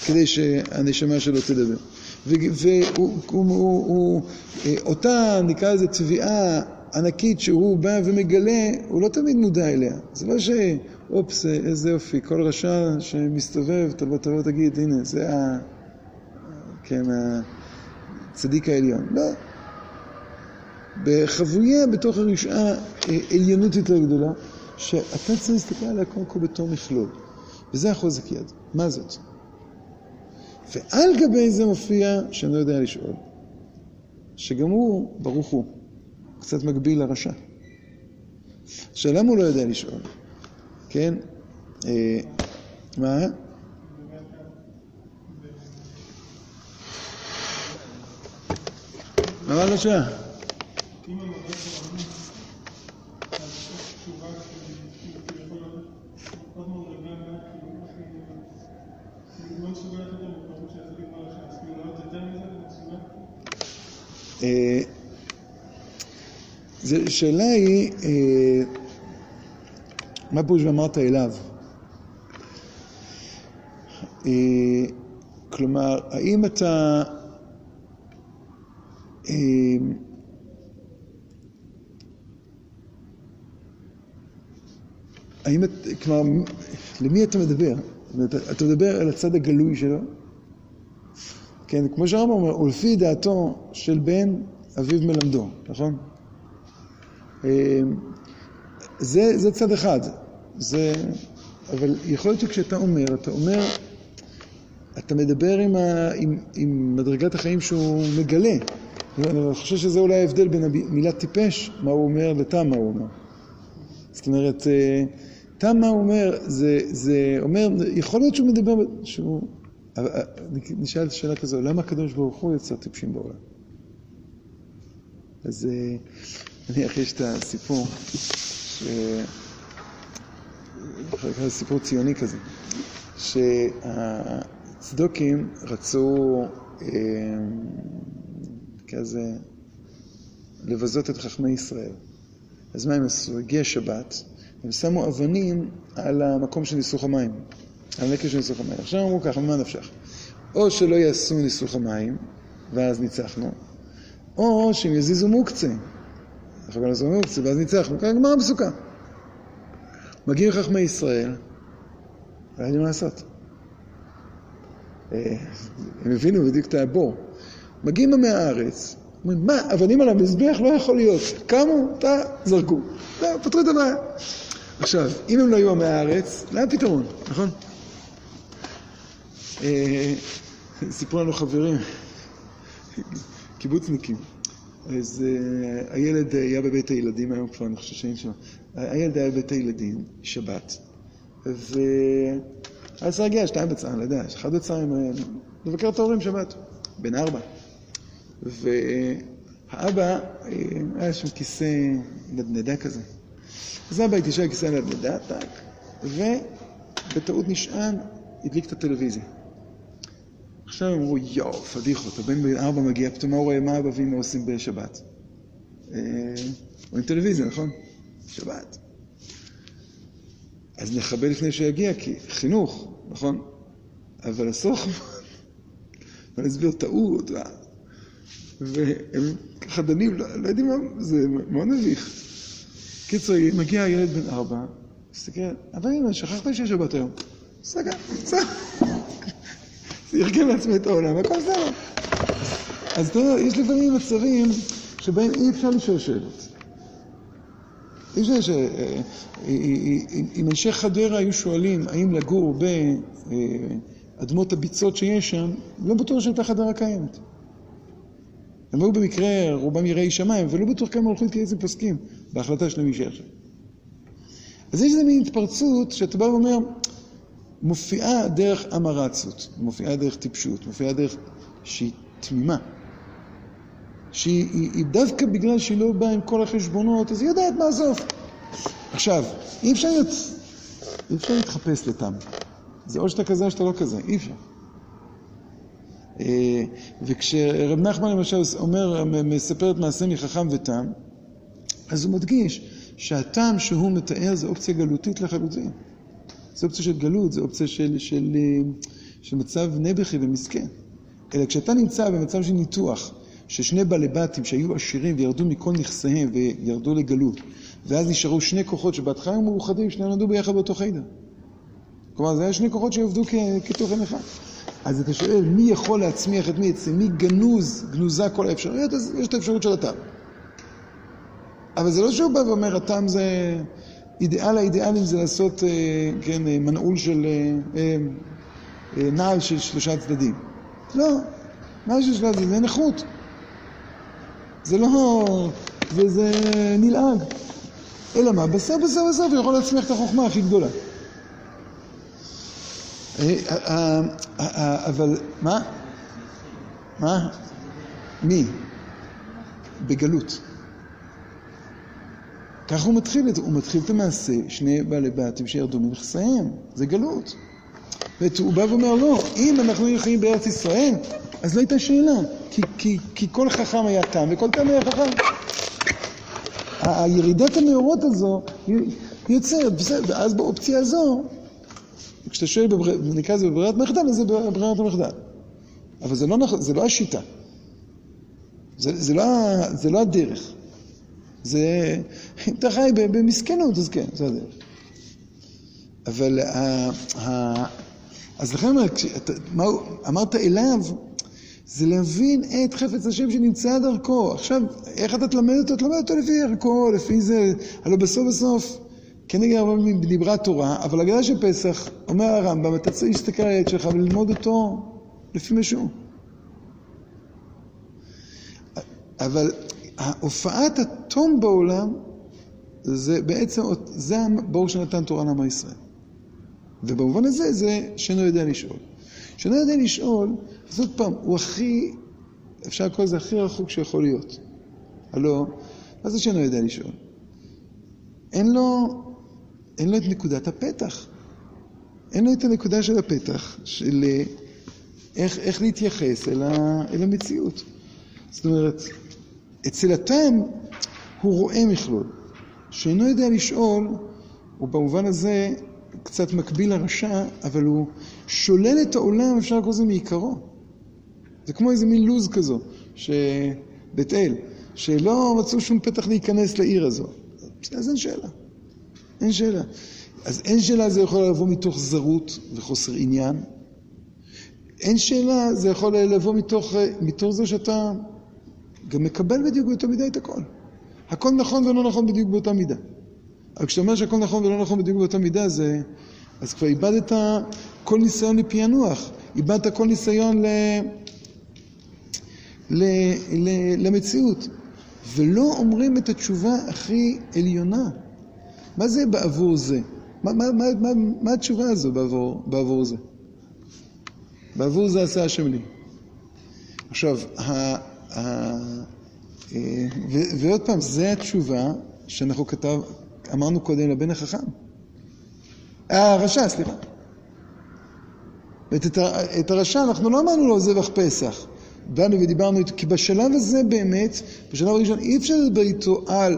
Speaker 1: כדי שהנשמה שלו תדבר. ואותה, נקרא לזה, תביעה ענקית שהוא בא ומגלה, הוא לא תמיד מודע אליה. זה לא ש... אופס, איזה יופי, כל רשע שמסתובב, תבוא, תבוא, תגיד, הנה, זה ה... כן, הצדיק העליון. לא. בחבויה בתוך הרשעה עליונות יותר גדולה, שאתה צריך להסתכל עליה קודם כל בתור מכלול. וזה החוזק יד. מה זאת? ועל גבי זה מופיע שאני לא יודע לשאול, שגם הוא, ברוך הוא, קצת מקביל לרשע. עכשיו, למה הוא לא יודע לשאול? כן? אה, מה? מה הרשע? השאלה היא, אה, מה פירוש ואמרת אליו? אה, כלומר, האם אתה... אה, האם את, כלומר, למי אתה מדבר? אתה מדבר על הצד הגלוי שלו? כן, כמו שהרמב"ם אומר, ולפי דעתו של בן אביו מלמדו, נכון? זה, זה צד אחד, זה, אבל יכול להיות שכשאתה אומר, אתה אומר, אתה מדבר עם, ה, עם, עם מדרגת החיים שהוא מגלה. אני חושב שזה אולי ההבדל בין המילה טיפש, מה הוא אומר, לתם מה הוא אומר. זאת אומרת, אה, תם מה הוא אומר, זה, זה אומר, יכול להיות שהוא מדבר, שהוא... אה, נשאלת שאלה כזו, למה הקדוש ברוך הוא יצר טיפשים בעולם? אז אה, נניח יש את הסיפור, ש... סיפור ציוני כזה, הצדוקים רצו אה, כזה לבזות את חכמי ישראל. אז מה הם עשו? הגיע שבת, הם שמו אבנים על המקום של ניסוך המים, על הנקר של ניסוך המים. עכשיו אמרו ככה, ממה נפשך? או שלא יעשו ניסוך המים, ואז ניצחנו, או שהם יזיזו מוקצה. אנחנו גם לעשות מוקצה, ואז ניצחנו. ככה גמרא בסוכה. מגיעים חכמי ישראל, לא יודעים מה לעשות. אה, הם הבינו בדיוק את הבור. מגיעים עמי הארץ, אומרים, מה, אבנים על המזבח לא יכול להיות. קמו, אתה, זרקו. זהו, פתרו את הבעיה. עכשיו, אם הם לא היו עמי הארץ, לא היה פתרון, נכון? אה, סיפרו לנו חברים, קיבוצניקים. אז uh, הילד היה בבית הילדים, היום כבר אני חושב שאין שם. הילד היה בבית הילדים, שבת, ואז רגיע, שתיים בצהריים, לא יודע, אחד בצהריים, לבקר את ההורים שבת, בן ארבע. והאבא, אה, היה שם כיסא נדנדה כזה. אז אבא התיישב על כיסא נדנדה, טק, ובטעות נשען, הדליק את הטלוויזיה. עכשיו הם אמרו, יואו, פדיחות, הבן בן ארבע מגיע, פתאום הוא רואה, מה אבא עושים בשבת? אה, רואים טלוויזיה, נכון? שבת. אז נכבה לפני שיגיע, כי חינוך, נכון? אבל אסור, אני אסביר טעות, והם ככה דנים, לא, לא יודעים מה, זה מאוד מביך. קיצר, מגיע ילד בן ארבע, מסתכל, אבל הנה, שכחת שיש שבת היום. סגר, בסדר. ארגן לעצמי את העולם, הכל בסדר. אז יודע, יש לפעמים מצבים שבהם אי אפשר לשאול שאלות. אי אפשר ש... אה, אם אנשי חדרה היו שואלים האם לגור באדמות הביצות שיש שם, לא בטוח שהייתה חדרה קיימת. הם היו במקרה, רובם יראי שמיים, ולא בטוח כמה הולכים כאיזה פוסקים בהחלטה שלהם להישאר שם. אז יש איזו מין התפרצות שאתה בא ואומר, מופיעה דרך אמרצות, מופיעה דרך טיפשות, מופיעה דרך שהיא תמימה. שהיא היא, דווקא בגלל שהיא לא באה עם כל החשבונות, אז היא יודעת מה הסוף. עכשיו, אי אפשר, להיות, אי אפשר להתחפש לתם. זה או שאתה כזה או שאתה לא כזה, אי אפשר. אה, וכשרב נחמן למשל אומר, מספר את מעשה מחכם ותם, אז הוא מדגיש שהטעם שהוא מתאר זה אופציה גלותית לחלוטין. זה אופציה של גלות, זה אופציה של, של, של מצב נבחי ומסכן. אלא כשאתה נמצא במצב של ניתוח, ששני בעלי בתים שהיו עשירים וירדו מכל נכסיהם וירדו לגלות, ואז נשארו שני כוחות שבהתחלה היו מאוחדים, שניהם נדעו ביחד באותו חיידר. כלומר, זה היה שני כוחות שעבדו כתוכן אחד. אז אתה שואל, מי יכול להצמיח את מי? אצל מי גנוז, גנוזה כל האפשרויות? אז יש את האפשרות של הטעם. אבל זה לא שהוא בא ואומר, הטעם זה... אידיאל האידיאלים זה לעשות, אה, כן, אה, מנעול של... אה, נעל של שלושה צדדים. לא, נעל של שלושה צדדים זה נכות. זה לא... וזה נלעג. אלא מה? בסוף בסוף בסוף הוא יכול להצמיח את החוכמה הכי גדולה. אבל מה? מה? מי? בגלות. ככה הוא מתחיל את זה, הוא מתחיל את המעשה, שני בעלי בתים שירדו מנכסיהם, זה גלות. והוא בא ואומר, לא, אם אנחנו היינו חיים בארץ ישראל, אז לא הייתה שאלה, כי, כי, כי כל חכם היה תם וכל תם היה חכם. הירידת המאורות הזו יוצרת, ואז באופציה הזו, כשאתה שואל, נקרא לזה בברירת מחדל, אז זה בברירת המחדל. אבל זה לא, זה לא השיטה. זה, זה, לא, זה לא הדרך. זה, אתה חי במסכנות, אז כן, הדרך. אבל, ה, ה, אז לכן אמרת אליו, זה להבין את חפץ השם שנמצא דרכו. עכשיו, איך אתה תלמד אותו? תלמד אותו לפי ערכו, לפי זה. הלוא בסוף בסוף, כן נגיד הרבה דיברה תורה, אבל הגדה של פסח, אומר הרמב"ם, אתה צריך להסתכל על הילד שלך וללמוד אותו לפי משהו. אבל הופעת התום בעולם, זה בעצם, זה הברור שנתן תורה לעם ישראל. ובמובן הזה, זה שאינו יודע לשאול. שאינו יודע לשאול, אז עוד פעם, הוא הכי, אפשר לקרוא לזה הכי רחוק שיכול להיות. הלא, מה זה שאינו יודע לשאול? אין לו, אין לו את נקודת הפתח. אין לו את הנקודה של הפתח, של איך, איך להתייחס אל, ה, אל המציאות. זאת אומרת, אצל התם הוא רואה מכלול. שאינו יודע לשאול, הוא במובן הזה קצת מקביל לרשע, אבל הוא שולל את העולם, אפשר לקרוא לזה מעיקרו. זה כמו איזה מין לוז כזו, בית אל, שלא מצאו שום פתח להיכנס לעיר הזו. אז אין שאלה. אין שאלה. אז אין שאלה זה יכול לבוא מתוך זרות וחוסר עניין. אין שאלה, זה יכול לבוא מתוך, מתוך זה שאתה גם מקבל בדיוק באותה מידה את הכל. הכל נכון ולא נכון בדיוק באותה מידה. אבל כשאתה אומר שהכל נכון ולא נכון בדיוק באותה מידה, זה... אז כבר איבדת כל ניסיון לפענוח, איבדת כל ניסיון ל... ל... ל... למציאות, ולא אומרים את התשובה הכי עליונה. מה זה בעבור זה? מה, מה, מה, מה, מה התשובה הזו בעבור, בעבור זה? בעבור זה עשה השם לי. עכשיו, ועוד פעם, זו התשובה שאנחנו כתב, אמרנו קודם לבן החכם. אה, הרשע, סליחה. את הרשע אנחנו לא אמרנו לו זבח פסח. באנו ודיברנו איתו, כי בשלב הזה באמת, בשלב הראשון, אי אפשר לדבר איתו על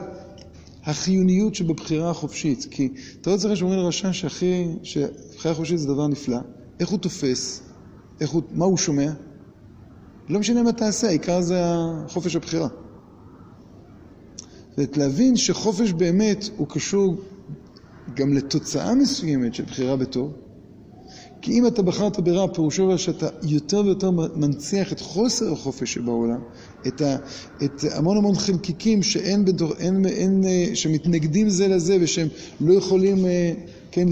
Speaker 1: החיוניות שבבחירה החופשית. כי אתה לא צריך שאומרים לרשע שהכי, שבחירה חופשית זה דבר נפלא. איך הוא תופס? איך הוא, מה הוא שומע? לא משנה מה תעשה, העיקר זה חופש הבחירה. זאת להבין שחופש באמת הוא קשור גם לתוצאה מסוימת של בחירה בטוב, כי אם אתה בחרת ברע, פירושו שאתה יותר ויותר מנציח את חוסר החופש שבעולם, את, ה, את המון המון חלקיקים שאין, בדור, אין, אין, אה, שמתנגדים זה לזה ושהם לא יכולים, אה, כן,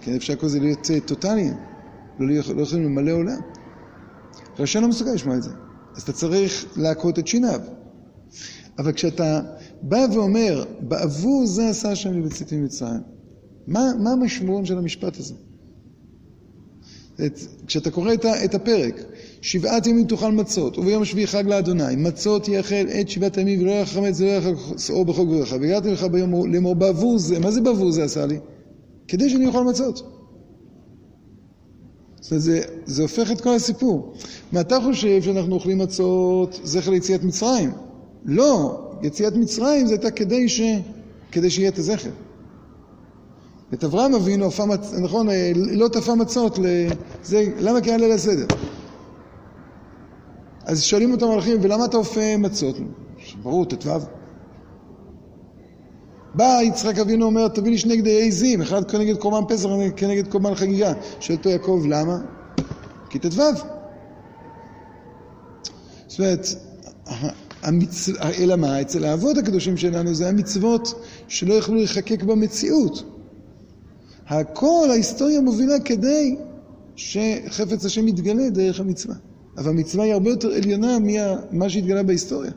Speaker 1: כן אפשר לקרוא לזה להיות אה, טוטאליים, לא, לא יכולים למלא עולם. רשע לא מסוגל לשמוע את זה, אז אתה צריך להכות את שיניו. אבל כשאתה בא ואומר, בעבור זה עשה השם לבצאתי ממצרים, מה, מה המשמעות של המשפט הזה? את, כשאתה קורא את, את הפרק, שבעת ימים תאכל מצות, וביום השביעי חג לאדוני, מצות יאכל את שבעת ימים ולא יאכל חמץ ולא יאכל שאור בחוק גבולך, והגעתי לך ביום לאמור בעבור זה, מה זה בעבור זה עשה לי? כדי שאני אוכל מצות. זאת אומרת, זה, זה הופך את כל הסיפור. מה אתה חושב שאנחנו אוכלים מצות זכר ליציאת מצרים? לא, יציאת מצרים זה הייתה כדי, ש... כדי שיהיה את הזכר. את אברהם אבינו, מצ... נכון, אה, לא תפה מצות, לזה, למה כי היה ליל הסדר? אז שואלים אותם המלאכים, ולמה אתה אופה מצות? ברור, ט"ו. בא יצחק אבינו אומר, תביא לי שני גדי עזים, אחד כנגד קורבן פסח, כנגד קורבן חגיגה. שואל אותו יעקב, למה? כי ט"ו. זאת אומרת, המצ... אלא מה? אצל האבות הקדושים שלנו זה המצוות שלא יכלו להיחקק במציאות. הכל, ההיסטוריה מובילה כדי שחפץ השם יתגלה דרך המצווה. אבל המצווה היא הרבה יותר עליונה ממה שהתגלה בהיסטוריה.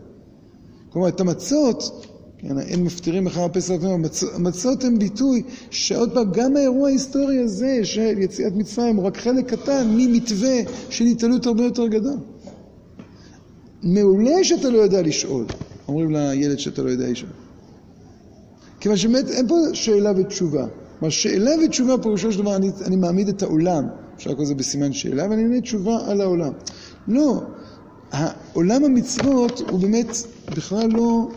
Speaker 1: כלומר, את המצות, כן, אין מפטירים אחר הפסח, המצות הן ביטוי שעוד פעם, גם האירוע ההיסטורי הזה של יציאת מצרים הוא רק חלק קטן ממתווה של התעלות הרבה יותר גדול. מעולה שאתה לא יודע לשאול, אומרים לילד שאתה לא יודע לשאול. כיוון שבאמת אין פה שאלה ותשובה. כלומר, שאלה ותשובה פירושו של דבר, אני, אני מעמיד את העולם, אפשר לקרוא לזה בסימן שאלה, ואני עונה תשובה על העולם. לא, עולם המצוות הוא באמת בכלל לא,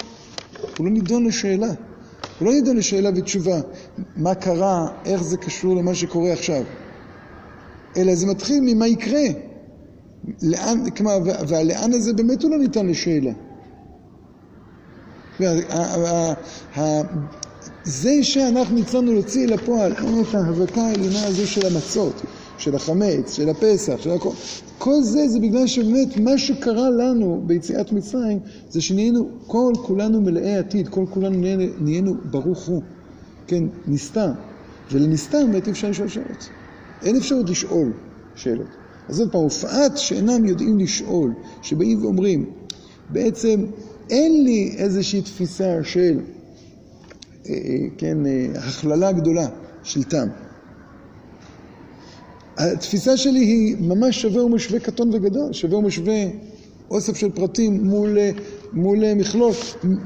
Speaker 1: הוא לא נידון לשאלה. הוא לא נידון לשאלה ותשובה, מה קרה, איך זה קשור למה שקורה עכשיו. אלא זה מתחיל ממה יקרה. לאן, כלומר, והלאן הזה באמת הוא לא ניתן לשאלה. זה שאנחנו הצלחנו להוציא לפועל את ההבקה העליונה הזו של המצות, של החמץ, של הפסח, של הכל, כל זה זה בגלל שבאמת מה שקרה לנו ביציאת מצרים זה שנהיינו כל כולנו מלאי עתיד, כל כולנו נהיינו, נהיינו ברוך הוא, כן, נסתר, ולנסתר באמת אפשר לשאול שאלות. אין אפשרות לשאול שאלות. אז זאת פעם, הופעת שאינם יודעים לשאול, שבאים ואומרים, בעצם אין לי איזושהי תפיסה של, אה, אה, כן, אה, הכללה גדולה של טעם. התפיסה שלי היא ממש שווה ומשווה קטון וגדול, שווה ומשווה אוסף של פרטים מול, מול מכלול.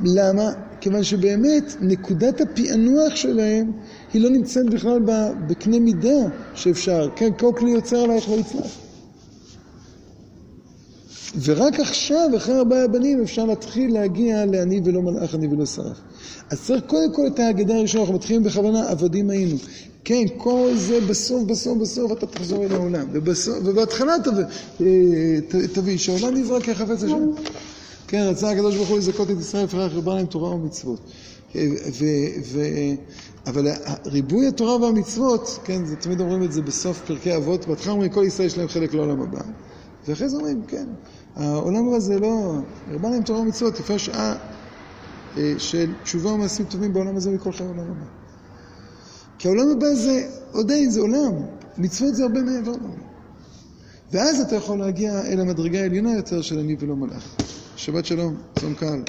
Speaker 1: למה? כיוון שבאמת נקודת הפענוח שלהם היא לא נמצאת בכלל בקנה מידה שאפשר. כן, כל כלי יוצר עלייך ויצלח. ורק עכשיו, אחרי ארבעה בנים, אפשר להתחיל להגיע לעני ולא מלאך, עני ולא שרף. אז צריך קודם כל את ההגדה הראשונה, אנחנו מתחילים בכוונה, עבדים היינו. כן, כל זה בסוף, בסוף, בסוף אתה תחזור אל העולם. ובהתחלה אה, תביא, שהעולם נברא כחפץ השם. כן, רצה הקדוש ברוך הוא לזכות את ישראל, לפרח ריבה להם תורה ומצוות. אה, אבל ריבוי התורה והמצוות, כן, זה, תמיד אומרים את זה בסוף פרקי אבות, בהתחלה אומרים כל ישראל יש להם חלק לעולם הבא. ואחרי זה אומרים, כן, העולם הבא זה לא, ריבה להם תורה ומצוות, יפה שעה אה, של תשובה ומעשים טובים בעולם הזה מכל חיי העולם הבא. כי העולם הבא זה עוד אין, זה עולם. מצוות זה הרבה מעבר לעולם. ואז אתה יכול להגיע אל המדרגה העליונה יותר של אני ולא מלאך. שבת שלום, צום קהל.